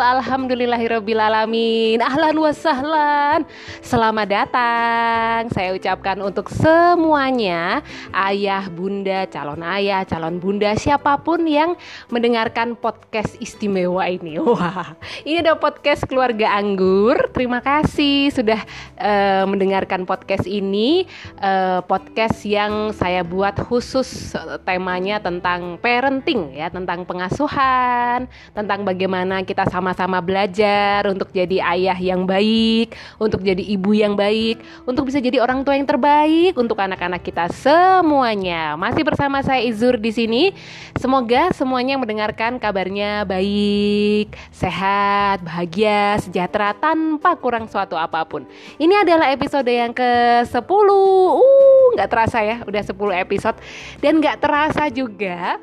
Alhamdulillahirrabbilalamin Ahlan wa sahlan. Selamat datang. Saya ucapkan untuk semuanya Ayah, bunda, calon ayah, calon bunda Siapa pun yang mendengarkan podcast istimewa ini. Wah, ini ada podcast keluarga anggur. Terima kasih sudah uh, mendengarkan podcast ini. Uh, Podcast yang saya buat khusus temanya tentang parenting ya, tentang pengasuhan, tentang bagaimana kita sama-sama belajar untuk jadi ayah yang baik, untuk jadi ibu yang baik, untuk bisa jadi orang tua yang terbaik untuk anak-anak kita semuanya. Masih bersama saya Izur di sini. Semoga semuanya yang mendengarkan kabarnya baik, sehat, bahagia, sejahtera tanpa kurang suatu apa pun. Ini adalah episode yang ke-10. Uh, nggak terasa ya, udah 10 episode dan nggak terasa juga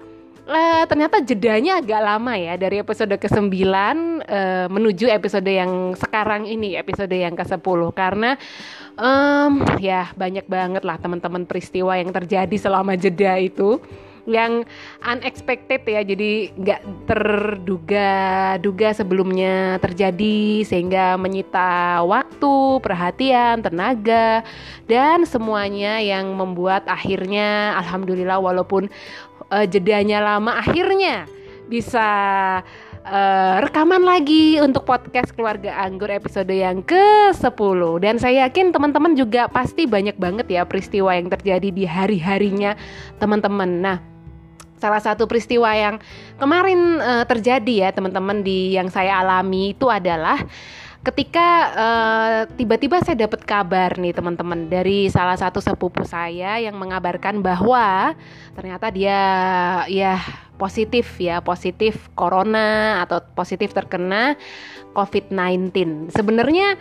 uh, ternyata jedanya agak lama ya dari episode ke-9 uh, menuju episode yang sekarang ini episode yang ke-10 karena um, ya banyak banget lah teman-teman peristiwa yang terjadi selama jeda itu yang unexpected ya jadi nggak terduga-duga sebelumnya terjadi sehingga menyita waktu perhatian tenaga dan semuanya yang membuat akhirnya alhamdulillah walaupun uh, jedanya lama akhirnya bisa uh, rekaman lagi untuk podcast keluarga anggur episode yang ke-10 dan saya yakin teman-teman juga pasti banyak banget ya peristiwa yang terjadi di hari-harinya teman-teman. Nah, salah satu peristiwa yang kemarin uh, terjadi ya teman-teman di yang saya alami itu adalah ketika tiba tiba-tiba saya dapat kabar nih teman-teman dari salah satu sepupu saya yang mengabarkan bahwa ternyata dia ya positif ya positif corona atau positif terkena COVID-19. Sebenarnya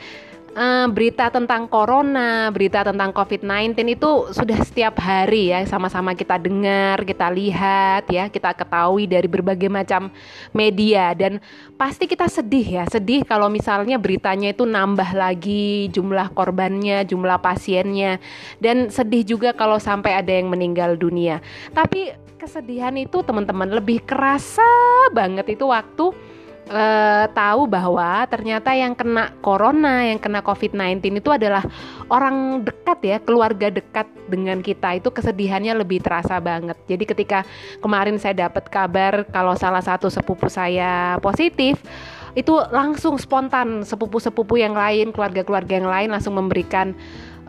uh, berita tentang corona, berita tentang COVID-19 itu sudah setiap hari ya sama-sama kita dengar, kita lihat ya, kita ketahui dari berbagai macam media dan pasti kita sedih ya, sedih kalau misalnya beritanya itu nambah lagi jumlah korbannya, jumlah pasiennya dan sedih juga kalau sampai ada yang meninggal dunia. Tapi kesedihan itu teman-teman lebih kerasa banget itu waktu uh, tahu bahwa ternyata yang kena corona, yang kena COVID-19 itu adalah orang dekat ya, keluarga dekat dengan kita itu kesedihannya lebih terasa banget. Jadi ketika kemarin saya dapat kabar kalau salah satu sepupu saya positif, itu langsung spontan sepupu-sepupu yang lain, keluarga-keluarga yang lain langsung memberikan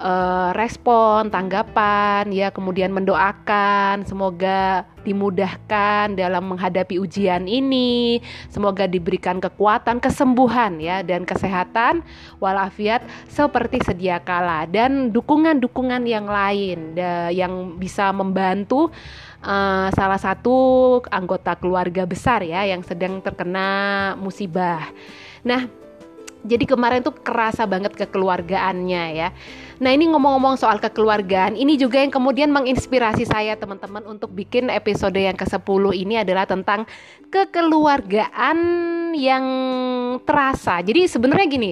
uh, respon, tanggapan, ya kemudian mendoakan semoga dimudahkan dalam menghadapi ujian ini, semoga diberikan kekuatan, kesembuhan ya dan kesehatan walafiat seperti sedia kala dan dukungan-dukungan yang lain da, yang bisa membantu uh, salah satu anggota keluarga besar ya yang sedang terkena musibah. Nah, jadi kemarin tuh kerasa banget kekeluargaannya ya. Nah ini ngomong-ngomong soal kekeluargaan, ini juga yang kemudian menginspirasi saya teman-teman untuk bikin episode yang ke-10 ini adalah tentang kekeluargaan yang terasa. Jadi sebenarnya gini,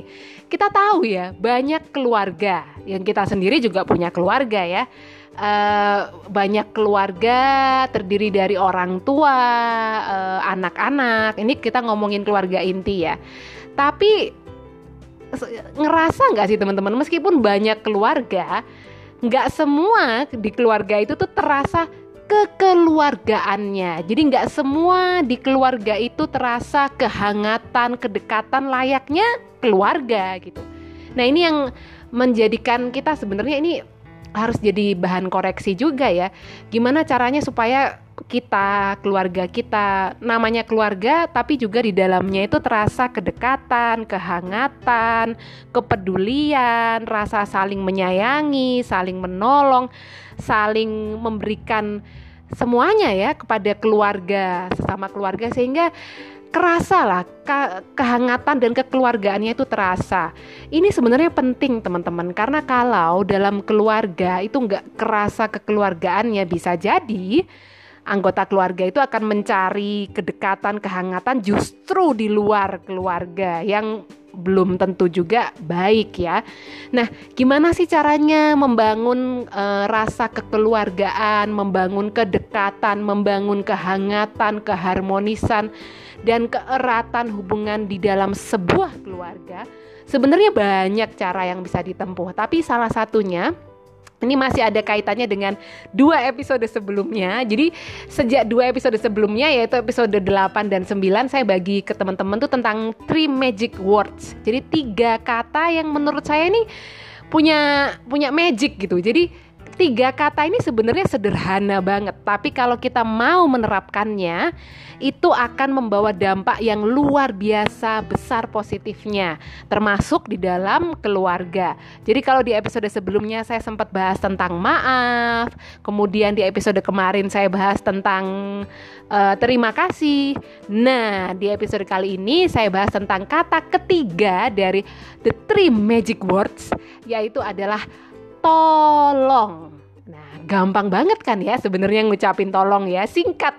kita tahu ya banyak keluarga, yang kita sendiri juga punya keluarga ya. Uh, banyak keluarga terdiri dari orang tua, uh, anak-anak. Ini kita ngomongin keluarga inti ya. Tapi ngerasa nggak sih teman-teman? Meskipun banyak keluarga nggak semua di keluarga itu tuh terasa kekeluargaannya. Jadi nggak semua di keluarga itu terasa kehangatan kedekatan layaknya keluarga gitu. Nah ini yang menjadikan kita sebenarnya ini harus jadi bahan koreksi juga ya. Gimana caranya supaya kita, keluarga kita, namanya keluarga, tapi juga di dalamnya itu terasa kedekatan, kehangatan, kepedulian, rasa saling menyayangi, saling menolong, saling memberikan semuanya ya kepada keluarga, sesama keluarga sehingga kerasa lah ke kehangatan dan kekeluargaannya itu terasa. Ini sebenarnya penting teman-teman karena kalau dalam keluarga itu nggak kerasa kekeluargaannya bisa jadi anggota keluarga itu akan mencari kedekatan, kehangatan justru di luar keluarga yang belum tentu juga baik ya. Nah, gimana sih caranya membangun e, rasa kekeluargaan, membangun kedekatan, membangun kehangatan, keharmonisan dan keeratan hubungan di dalam sebuah keluarga? Sebenarnya banyak cara yang bisa ditempuh, tapi salah satunya ini masih ada kaitannya dengan dua episode sebelumnya. Jadi sejak dua episode sebelumnya yaitu episode 8 dan 9 saya bagi ke teman-teman tuh tentang three magic words. Jadi tiga kata yang menurut saya ini punya punya magic gitu. Jadi tiga kata ini sebenarnya sederhana banget, tapi kalau kita mau menerapkannya, itu akan membawa dampak yang luar biasa besar positifnya, termasuk di dalam keluarga. Jadi kalau di episode sebelumnya saya sempat bahas tentang maaf, kemudian di episode kemarin saya bahas tentang uh, terima kasih. Nah, di episode kali ini saya bahas tentang kata ketiga dari the three magic words, yaitu adalah tolong. Gampang banget kan ya sebenarnya ngucapin tolong ya, singkat.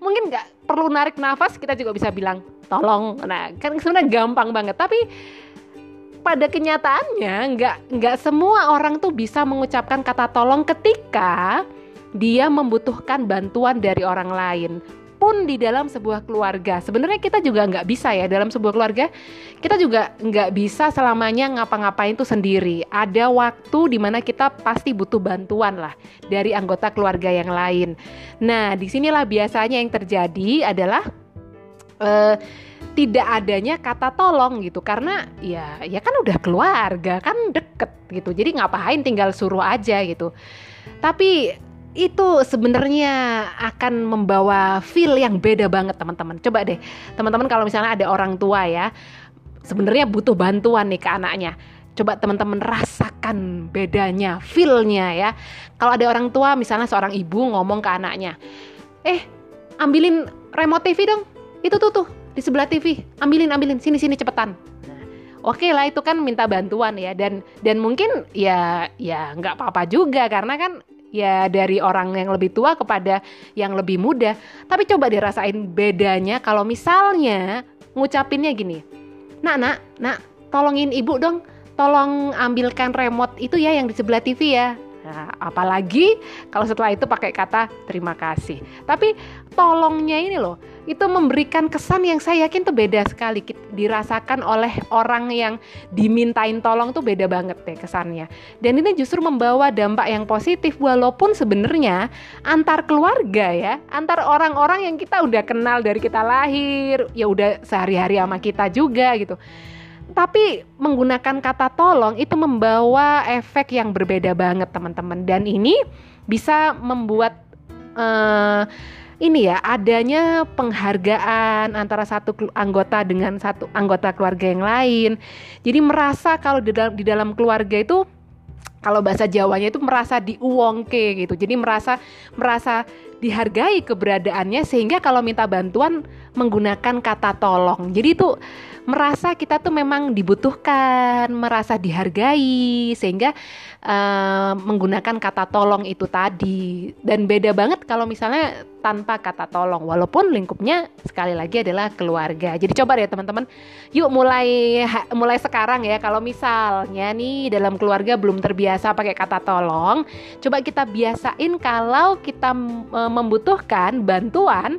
Mungkin nggak perlu narik nafas, kita juga bisa bilang tolong. Nah, kan sebenarnya gampang banget, tapi pada kenyataannya nggak nggak semua orang tuh bisa mengucapkan kata tolong ketika dia membutuhkan bantuan dari orang lain pun di dalam sebuah keluarga. Sebenarnya kita juga nggak bisa ya dalam sebuah keluarga. Kita juga nggak bisa selamanya ngapa-ngapain tuh sendiri. Ada waktu di mana kita pasti butuh bantuan lah dari anggota keluarga yang lain. Nah, di sinilah biasanya yang terjadi adalah uh, tidak adanya kata tolong gitu karena ya ya kan udah keluarga kan deket gitu jadi ngapain tinggal suruh aja gitu tapi itu sebenarnya akan membawa feel yang beda banget teman-teman. Coba deh teman-teman kalau misalnya ada orang tua ya sebenarnya butuh bantuan nih ke anaknya. Coba teman-teman rasakan bedanya, feelnya ya. Kalau ada orang tua misalnya seorang ibu ngomong ke anaknya, eh ambilin remote TV dong. Itu tuh tuh di sebelah TV, ambilin ambilin sini sini cepetan. Oke lah itu kan minta bantuan ya dan dan mungkin ya ya nggak apa-apa juga karena kan ya dari orang yang lebih tua kepada yang lebih muda. Tapi coba dirasain bedanya kalau misalnya ngucapinnya gini. Nak, nak, nak, tolongin ibu dong. Tolong ambilkan remote itu ya yang di sebelah TV ya. Nah, apalagi kalau setelah itu pakai kata terima kasih. Tapi tolongnya ini loh, itu memberikan kesan yang saya yakin tuh beda sekali dirasakan oleh orang yang dimintain tolong tuh beda banget deh kesannya. Dan ini justru membawa dampak yang positif walaupun sebenarnya antar keluarga ya, antar orang-orang yang kita udah kenal dari kita lahir, ya udah sehari-hari sama kita juga gitu tapi menggunakan kata tolong itu membawa efek yang berbeda banget teman-teman. Dan ini bisa membuat uh, ini ya adanya penghargaan antara satu anggota dengan satu anggota keluarga yang lain. Jadi merasa kalau di dalam di dalam keluarga itu kalau bahasa Jawanya itu merasa diuongke gitu. Jadi merasa merasa dihargai keberadaannya sehingga kalau minta bantuan menggunakan kata tolong jadi itu merasa kita tuh memang dibutuhkan, merasa dihargai sehingga uh, menggunakan kata tolong itu tadi. Dan beda banget kalau misalnya tanpa kata tolong walaupun lingkupnya sekali lagi adalah keluarga. Jadi coba deh teman-teman, yuk mulai mulai sekarang ya kalau misalnya nih dalam keluarga belum terbiasa pakai kata tolong, coba kita biasain kalau kita membutuhkan bantuan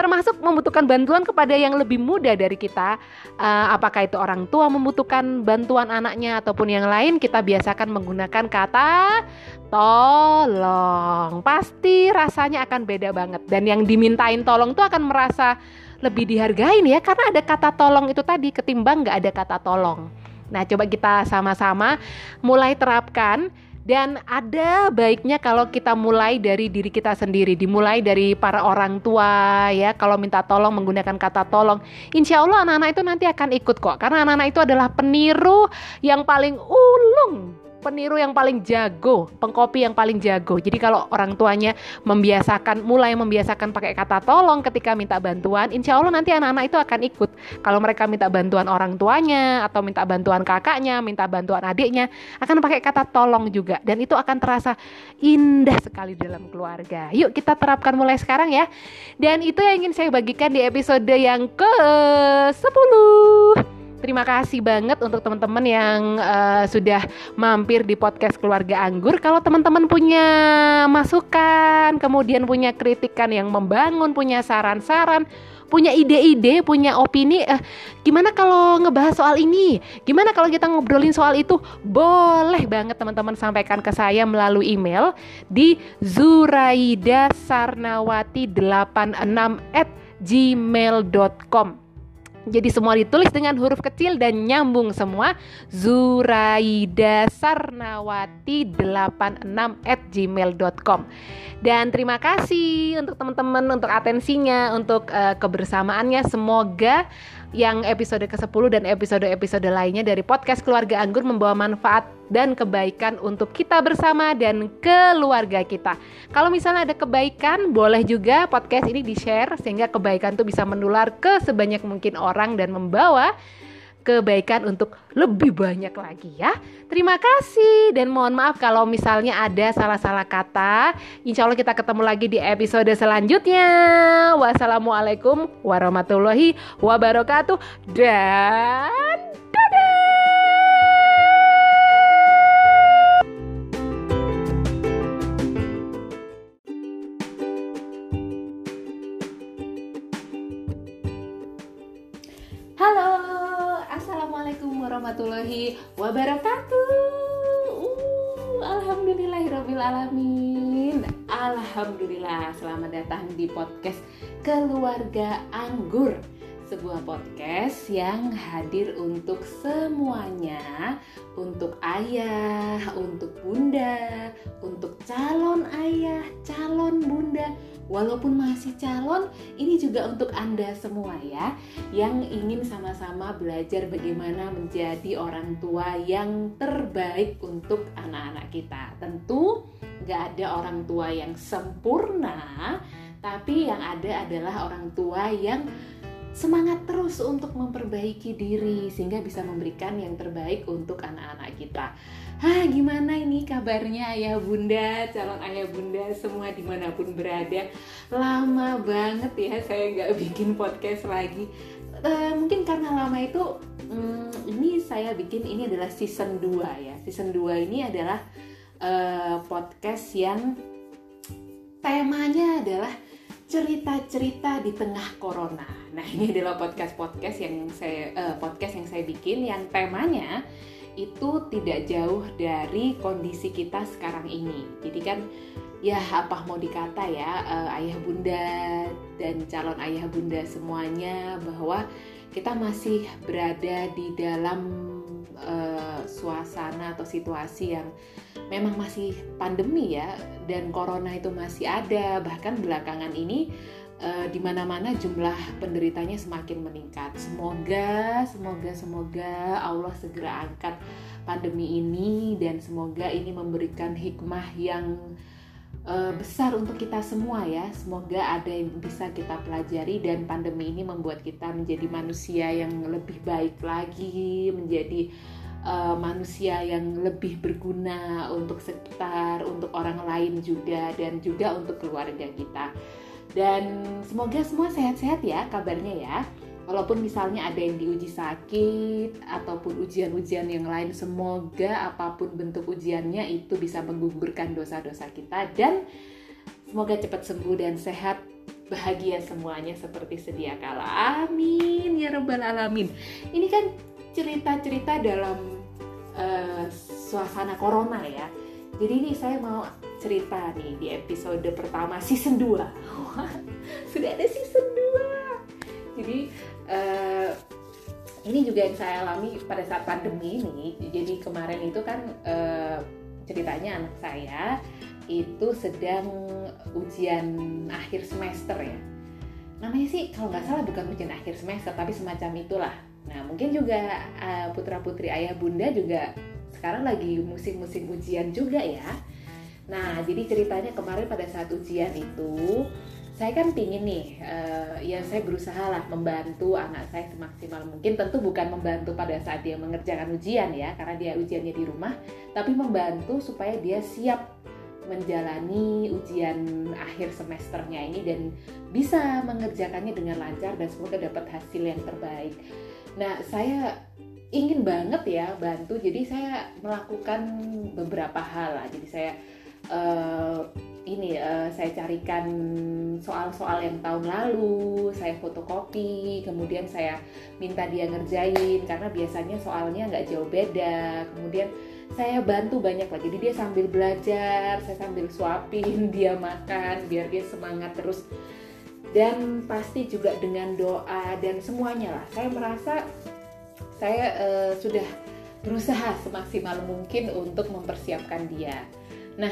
termasuk membutuhkan bantuan kepada yang lebih muda dari kita. Uh, apakah itu orang tua membutuhkan bantuan anaknya ataupun yang lain kita biasakan menggunakan kata tolong. Pasti rasanya akan beda banget. Dan yang dimintain tolong tuh akan merasa lebih dihargain ya karena ada kata tolong itu tadi ketimbang nggak ada kata tolong. Nah coba kita sama-sama mulai terapkan dan ada baiknya kalau kita mulai dari diri kita sendiri, dimulai dari para orang tua ya. Kalau minta tolong menggunakan kata tolong, insya Allah anak-anak itu nanti akan ikut kok. Karena anak-anak itu adalah peniru yang paling ulung peniru yang paling jago, pengkopi yang paling jago. Jadi kalau orang tuanya membiasakan, mulai membiasakan pakai kata tolong ketika minta bantuan, insya Allah nanti anak-anak itu akan ikut. Kalau mereka minta bantuan orang tuanya atau minta bantuan kakaknya, minta bantuan adiknya, akan pakai kata tolong juga. Dan itu akan terasa indah sekali dalam keluarga. Yuk kita terapkan mulai sekarang ya. Dan itu yang ingin saya bagikan di episode yang ke 10. Terima kasih banget untuk teman-teman yang uh, sudah mampir di podcast Keluarga Anggur. Kalau teman-teman punya masukan, kemudian punya kritikan yang membangun, punya saran-saran, punya ide-ide, punya opini, eh, gimana kalau ngebahas soal ini? Gimana kalau kita ngobrolin soal itu? Boleh banget teman-teman sampaikan ke saya melalui email di zuraidasarnawati86 at gmail.com jadi semua ditulis dengan huruf kecil dan nyambung semua. Zuraida Sarnawati 86 at gmail.com Dan terima kasih untuk teman-teman untuk atensinya, untuk uh, kebersamaannya. Semoga yang episode ke-10 dan episode-episode lainnya dari podcast Keluarga Anggur membawa manfaat dan kebaikan untuk kita bersama dan keluarga kita. Kalau misalnya ada kebaikan, boleh juga podcast ini di-share sehingga kebaikan itu bisa menular ke sebanyak mungkin orang dan membawa kebaikan untuk lebih banyak lagi ya. Terima kasih dan mohon maaf kalau misalnya ada salah-salah kata. Insya Allah kita ketemu lagi di episode selanjutnya. Wassalamualaikum warahmatullahi wabarakatuh dan warahmatullahi wabarakatuh. Uh, Alhamdulillahirobbilalamin. Alhamdulillah, selamat datang di podcast Keluarga Anggur sebuah podcast yang hadir untuk semuanya, untuk ayah, untuk bunda, untuk calon ayah, calon bunda, walaupun masih calon, ini juga untuk Anda semua ya, yang ingin sama-sama belajar bagaimana menjadi orang tua yang terbaik untuk anak-anak kita. Tentu gak ada orang tua yang sempurna, tapi yang ada adalah orang tua yang semangat terus untuk memperbaiki diri sehingga bisa memberikan yang terbaik untuk anak-anak kita. Hah, gimana ini kabarnya ayah bunda, calon ayah bunda semua di mana pun berada. Lama banget ya saya nggak bikin podcast lagi. Uh, mungkin karena lama itu, um, ini saya bikin ini adalah season 2 ya. Season 2 ini adalah uh, podcast yang temanya adalah cerita-cerita di tengah corona. Nah, ini adalah podcast-podcast yang saya uh, podcast yang saya bikin yang temanya itu tidak jauh dari kondisi kita sekarang ini. Jadi kan ya apa mau dikata ya uh, ayah bunda dan calon ayah bunda semuanya bahwa kita masih berada di dalam uh, suasana atau situasi yang memang masih pandemi ya dan corona itu masih ada bahkan belakangan ini uh, di mana-mana jumlah penderitanya semakin meningkat. Semoga, semoga, semoga Allah segera angkat pandemi ini dan semoga ini memberikan hikmah yang uh, besar untuk kita semua ya. Semoga ada yang bisa kita pelajari dan pandemi ini membuat kita menjadi manusia yang lebih baik lagi, menjadi uh, manusia yang lebih berguna untuk sekitar, untuk orang lain juga dan juga untuk keluarga kita. Dan semoga semua sehat-sehat ya kabarnya ya. Walaupun misalnya ada yang diuji sakit ataupun ujian-ujian yang lain, semoga apa pun bentuk ujiannya itu bisa menggugurkan dosa-dosa kita dan semoga cepat sembuh dan sehat bahagia semuanya seperti sedia kala. Amin ya rabbal alamin. Ini kan cerita-cerita dalam uh, suasana corona ya. Jadi ini saya mau cerita nih di episode pertama season 2. Sudah ada season 2. Jadi uh, ini juga yang saya alami pada saat pandemi ini. Jadi kemarin itu kan uh, ceritanya anak saya itu sedang ujian akhir semester ya. Namanya sih kalau nggak salah bukan ujian akhir semester tapi semacam itulah. Nah mungkin juga uh, putra putri ayah bunda juga sekarang lagi musim-musim ujian juga ya. Nah, jadi ceritanya kemarin pada saat ujian itu saya kan pingin nih, uh, ya saya berusaha lah membantu anak saya semaksimal mungkin. Tentu bukan membantu pada saat dia mengerjakan ujian ya, karena dia ujiannya di rumah, tapi membantu supaya dia siap menjalani ujian akhir semesternya ini dan bisa mengerjakannya dengan lancar dan semoga dapat hasil yang terbaik. nah saya ingin banget ya bantu jadi saya melakukan beberapa hal lah jadi saya uh, ini uh, saya carikan soal-soal yang tahun lalu saya fotokopi kemudian saya minta dia ngerjain karena biasanya soalnya nggak jauh beda. Kemudian saya bantu banyak lah jadi dia sambil belajar saya sambil suapin dia makan biar dia semangat terus. Dan pasti juga dengan doa dan semuanya lah. Saya merasa saya uh, sudah berusaha semaksimal mungkin untuk mempersiapkan dia. Nah,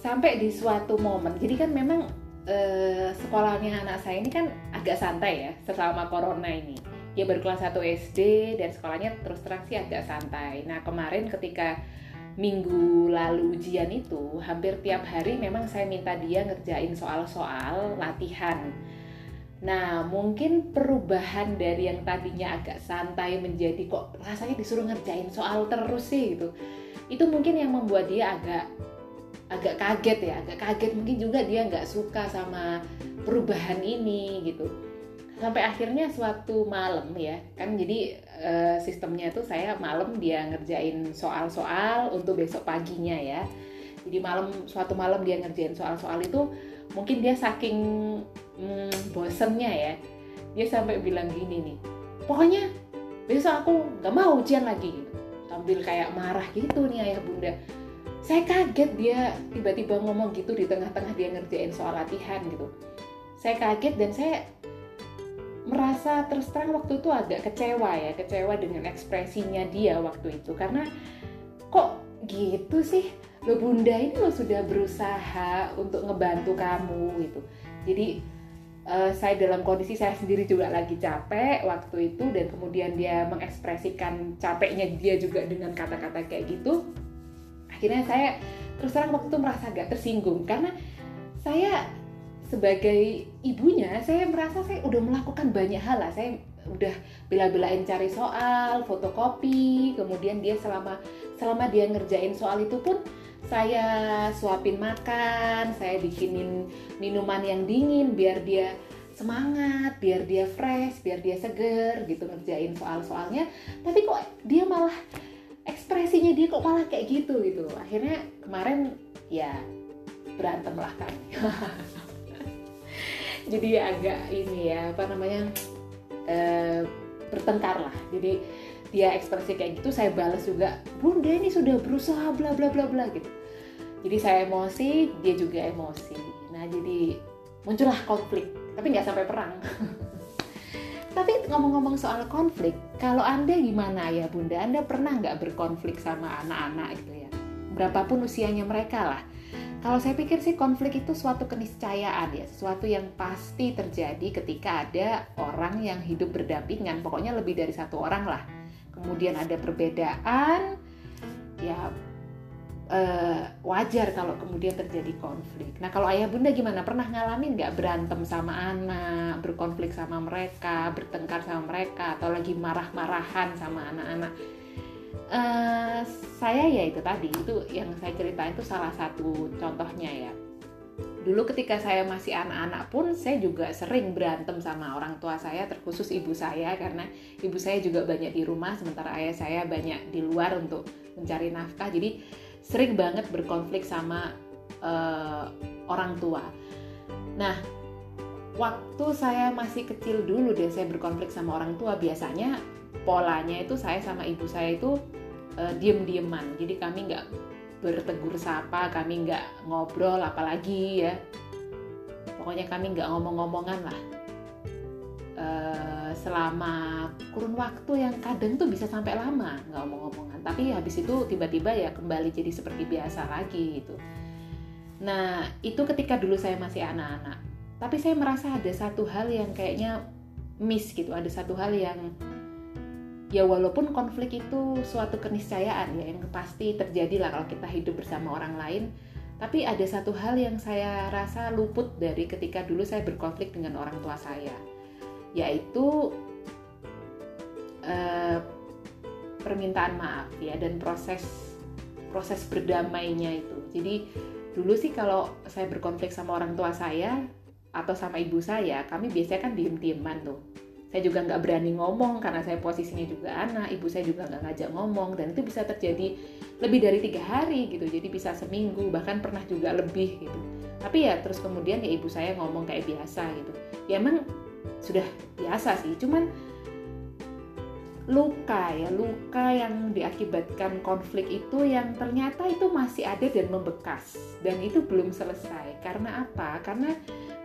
sampai di suatu momen, jadi kan memang uh, sekolahnya anak saya ini kan agak santai ya selama corona ini. Dia baru kelas 1 SD dan sekolahnya terus terang sih agak santai. Nah, kemarin ketika minggu lalu ujian itu, hampir tiap hari memang saya minta dia ngerjain soal-soal latihan Nah, mungkin perubahan dari yang tadinya agak santai menjadi kok rasanya disuruh ngerjain soal terus sih gitu. Itu mungkin yang membuat dia agak agak kaget ya, agak kaget mungkin juga dia nggak suka sama perubahan ini gitu. Sampai akhirnya suatu malam ya, kan jadi e, sistemnya itu saya malam dia ngerjain soal-soal untuk besok paginya ya. Jadi malam suatu malam dia ngerjain soal-soal itu mungkin dia saking hmm, bosennya ya dia sampai bilang gini nih pokoknya besok aku nggak mau ujian lagi gitu sambil kayak marah gitu nih ayah bunda saya kaget dia tiba-tiba ngomong gitu di tengah-tengah dia ngerjain soal latihan gitu. Saya kaget dan saya merasa terus terang waktu itu agak kecewa ya kecewa dengan ekspresinya dia waktu itu. Karena kok gitu sih? Lo bunda ini lo sudah berusaha untuk ngebantu kamu gitu. Jadi uh, saya dalam kondisi saya sendiri juga lagi capek waktu itu dan kemudian dia mengekspresikan capeknya dia juga dengan kata-kata kayak gitu akhirnya saya terus terang waktu itu merasa agak tersinggung karena saya sebagai ibunya saya merasa saya udah melakukan banyak hal lah saya udah bela-belain cari soal fotokopi kemudian dia selama selama dia ngerjain soal itu pun saya suapin makan, saya bikinin minuman yang dingin biar dia semangat, biar dia fresh, biar dia seger gitu ngerjain soal-soalnya. Tapi kok dia malah ekspresinya dia kok malah kayak gitu gitu. Akhirnya kemarin ya berantem lah kan. Jadi agak ini ya apa namanya e, bertengkar lah. Jadi dia ekspresi kayak gitu saya balas juga bunda ini sudah berusaha bla bla bla bla gitu jadi saya emosi dia juga emosi nah jadi muncullah konflik tapi nggak sampai perang tapi ngomong-ngomong soal konflik kalau anda gimana ya bunda? Anda pernah nggak berkonflik sama anak-anak gitu ya? Berapapun usianya mereka lah. Kalau saya pikir sih konflik itu suatu keniscayaan ya, sesuatu yang pasti terjadi ketika ada orang yang hidup berdampingan, pokoknya lebih dari satu orang lah. Kemudian ada perbedaan, ya uh, wajar kalau kemudian terjadi konflik. Nah kalau ayah bunda gimana? Pernah ngalamin nggak berantem sama anak, berkonflik sama mereka, bertengkar sama mereka, atau lagi marah-marahan sama anak-anak? Uh, saya ya itu tadi itu yang saya ceritain itu salah satu contohnya ya. Dulu ketika saya masih anak-anak pun saya juga sering berantem sama orang tua saya terkhusus ibu saya karena ibu saya juga banyak di rumah sementara ayah saya banyak di luar untuk mencari nafkah. Jadi sering banget berkonflik sama uh, orang tua. Nah, waktu saya masih kecil dulu deh saya berkonflik sama orang tua biasanya polanya itu saya sama ibu saya itu uh, diem-dieman. Jadi kami nggak bertegur sapa, kami nggak ngobrol apalagi ya. Pokoknya kami nggak ngomong-ngomongan lah. Uh, selama kurun waktu yang kadang tuh bisa sampai lama nggak ngomong-ngomongan tapi habis itu tiba-tiba ya kembali jadi seperti biasa lagi gitu. Nah itu ketika dulu saya masih anak-anak. Tapi saya merasa ada satu hal yang kayaknya miss gitu. Ada satu hal yang ya walaupun konflik itu suatu keniscayaan ya yang pasti terjadi lah kalau kita hidup bersama orang lain. Tapi ada satu hal yang saya rasa luput dari ketika dulu saya berkonflik dengan orang tua saya yaitu uh, permintaan maaf ya dan proses proses berdamainya itu. Jadi dulu sih kalau saya berkonflik sama orang tua saya atau sama ibu saya, kami biasanya kan diem-dieman tuh. saya juga nggak berani ngomong karena saya posisinya juga anak ibu saya juga nggak ngajak ngomong dan itu bisa terjadi lebih dari tiga hari gitu jadi bisa seminggu bahkan pernah juga lebih gitu tapi ya terus kemudian ya ibu saya ngomong kayak biasa gitu ya emang sudah biasa sih. Cuman luka ya luka yang diakibatkan konflik itu yang ternyata itu masih ada dan membekas. Dan itu belum selesai. Karena apa? Karena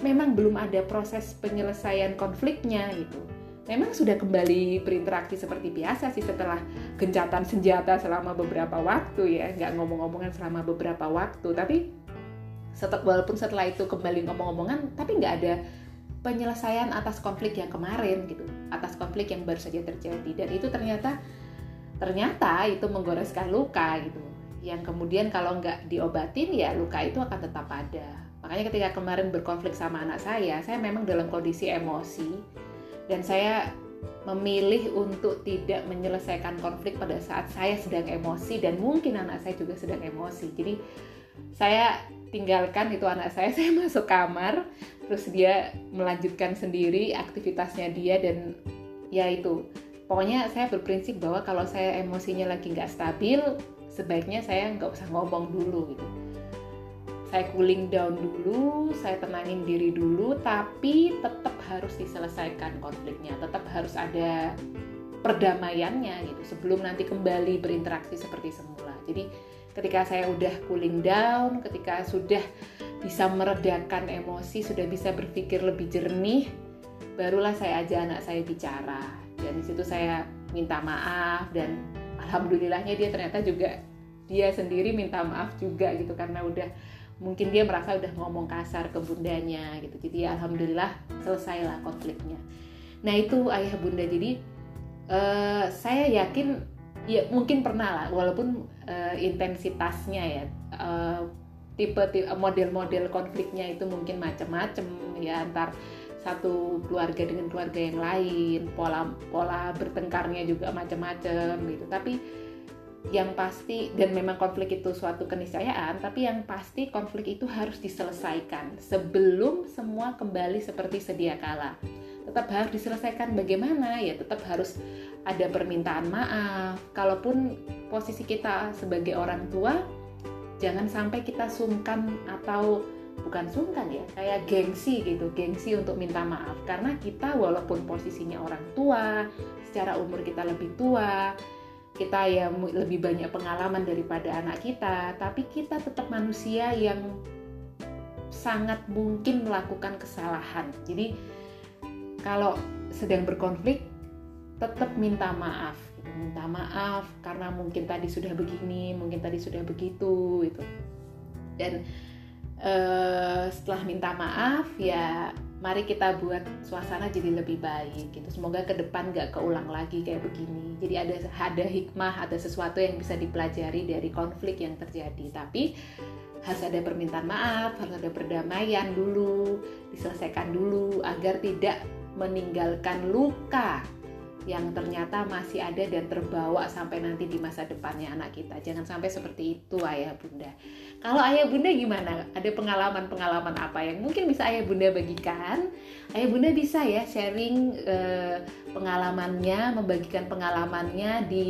memang belum ada proses penyelesaian konfliknya gitu. Memang sudah kembali berinteraksi seperti biasa sih setelah gencatan senjata selama beberapa waktu ya. Nggak ngomong-ngomongan selama beberapa waktu. Tapi setelah, walaupun setelah itu kembali ngomong-ngomongan tapi nggak ada penyelesaian atas konflik yang kemarin gitu, atas konflik yang baru saja terjadi dan itu ternyata ternyata itu menggoreskan luka gitu. Yang kemudian kalau nggak diobatin ya luka itu akan tetap ada. Makanya ketika kemarin berkonflik sama anak saya, saya memang dalam kondisi emosi dan saya memilih untuk tidak menyelesaikan konflik pada saat saya sedang emosi dan mungkin anak saya juga sedang emosi. Jadi saya tinggalkan itu anak saya, saya masuk kamar, terus dia melanjutkan sendiri aktivitasnya dia dan ya itu. Pokoknya saya berprinsip bahwa kalau saya emosinya lagi nggak stabil sebaiknya saya nggak usah ngomong dulu gitu. Saya cooling down dulu saya tenangin diri dulu tapi tetap harus diselesaikan konfliknya. Tetap harus ada perdamaiannya gitu sebelum nanti kembali berinteraksi seperti semula. Jadi ketika saya udah cooling down ketika sudah bisa meredakan emosi, sudah bisa berpikir lebih jernih, barulah saya ajak anak saya bicara. Dan di situ saya minta maaf dan alhamdulillahnya dia ternyata juga dia sendiri minta maaf juga gitu karena udah mungkin dia merasa udah ngomong kasar ke bundanya gitu. Jadi ya alhamdulillah selesailah konfliknya. Nah itu ayah bunda jadi uh, saya yakin ya mungkin pernah lah walaupun uh, intensitasnya ya uh, tipe model-model konfliknya itu mungkin macam-macam ya antar satu keluarga dengan keluarga yang lain pola pola bertengkarnya juga macam-macam gitu. Tapi yang pasti dan memang konflik itu suatu keniscayaan tapi yang pasti konflik itu harus diselesaikan sebelum semua kembali seperti sedia kala. Tetap harus diselesaikan bagaimana ya tetap harus ada permintaan maaf. Kalaupun posisi kita sebagai orang tua jangan sampai kita sungkan atau bukan sungkan ya kayak gengsi gitu gengsi untuk minta maaf. Karena kita walaupun posisinya orang tua secara umur kita lebih tua kita ya lebih banyak pengalaman daripada anak kita tapi kita tetap manusia yang sangat mungkin melakukan kesalahan. Jadi kalau sedang berkonflik tetap minta maaf minta maaf karena mungkin tadi sudah begini, mungkin tadi sudah begitu itu. Dan uh, setelah minta maaf ya mari kita buat suasana jadi lebih baik gitu. Semoga ke depan gak keulang lagi kayak begini. Jadi ada ada hikmah, ada sesuatu yang bisa dipelajari dari konflik yang terjadi. Tapi harus ada permintaan maaf, harus ada perdamaian dulu, diselesaikan dulu agar tidak meninggalkan luka yang ternyata masih ada dan terbawa sampai nanti di masa depannya anak kita. Jangan sampai seperti itu ayah bunda. Kalau ayah bunda gimana? Ada pengalaman-pengalaman apa yang mungkin bisa ayah bunda bagikan? Ayah bunda bisa ya sharing eh, pengalamannya, membagikan pengalamannya di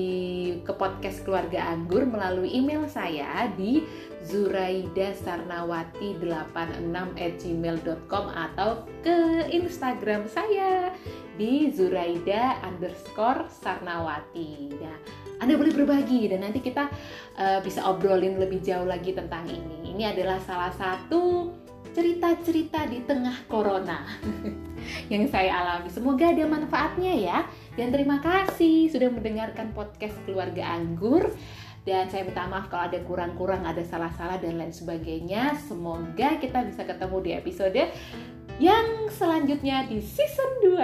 ke podcast keluarga anggur melalui email saya di zuraidasarnawati86@gmail.com atau ke Instagram saya di Zuraida underscore Sarnawati. Nah, Anda boleh berbagi dan nanti kita uh, bisa obrolin lebih jauh lagi tentang ini. Ini adalah salah satu cerita-cerita di tengah corona yang saya alami. Semoga ada manfaatnya ya. Dan terima kasih sudah mendengarkan podcast Keluarga Anggur. Dan saya minta maaf kalau ada kurang-kurang, ada salah-salah dan lain sebagainya. Semoga kita bisa ketemu di episode yang selanjutnya di season 2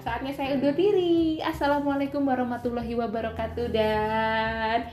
Saatnya saya undur diri Assalamualaikum warahmatullahi wabarakatuh Dan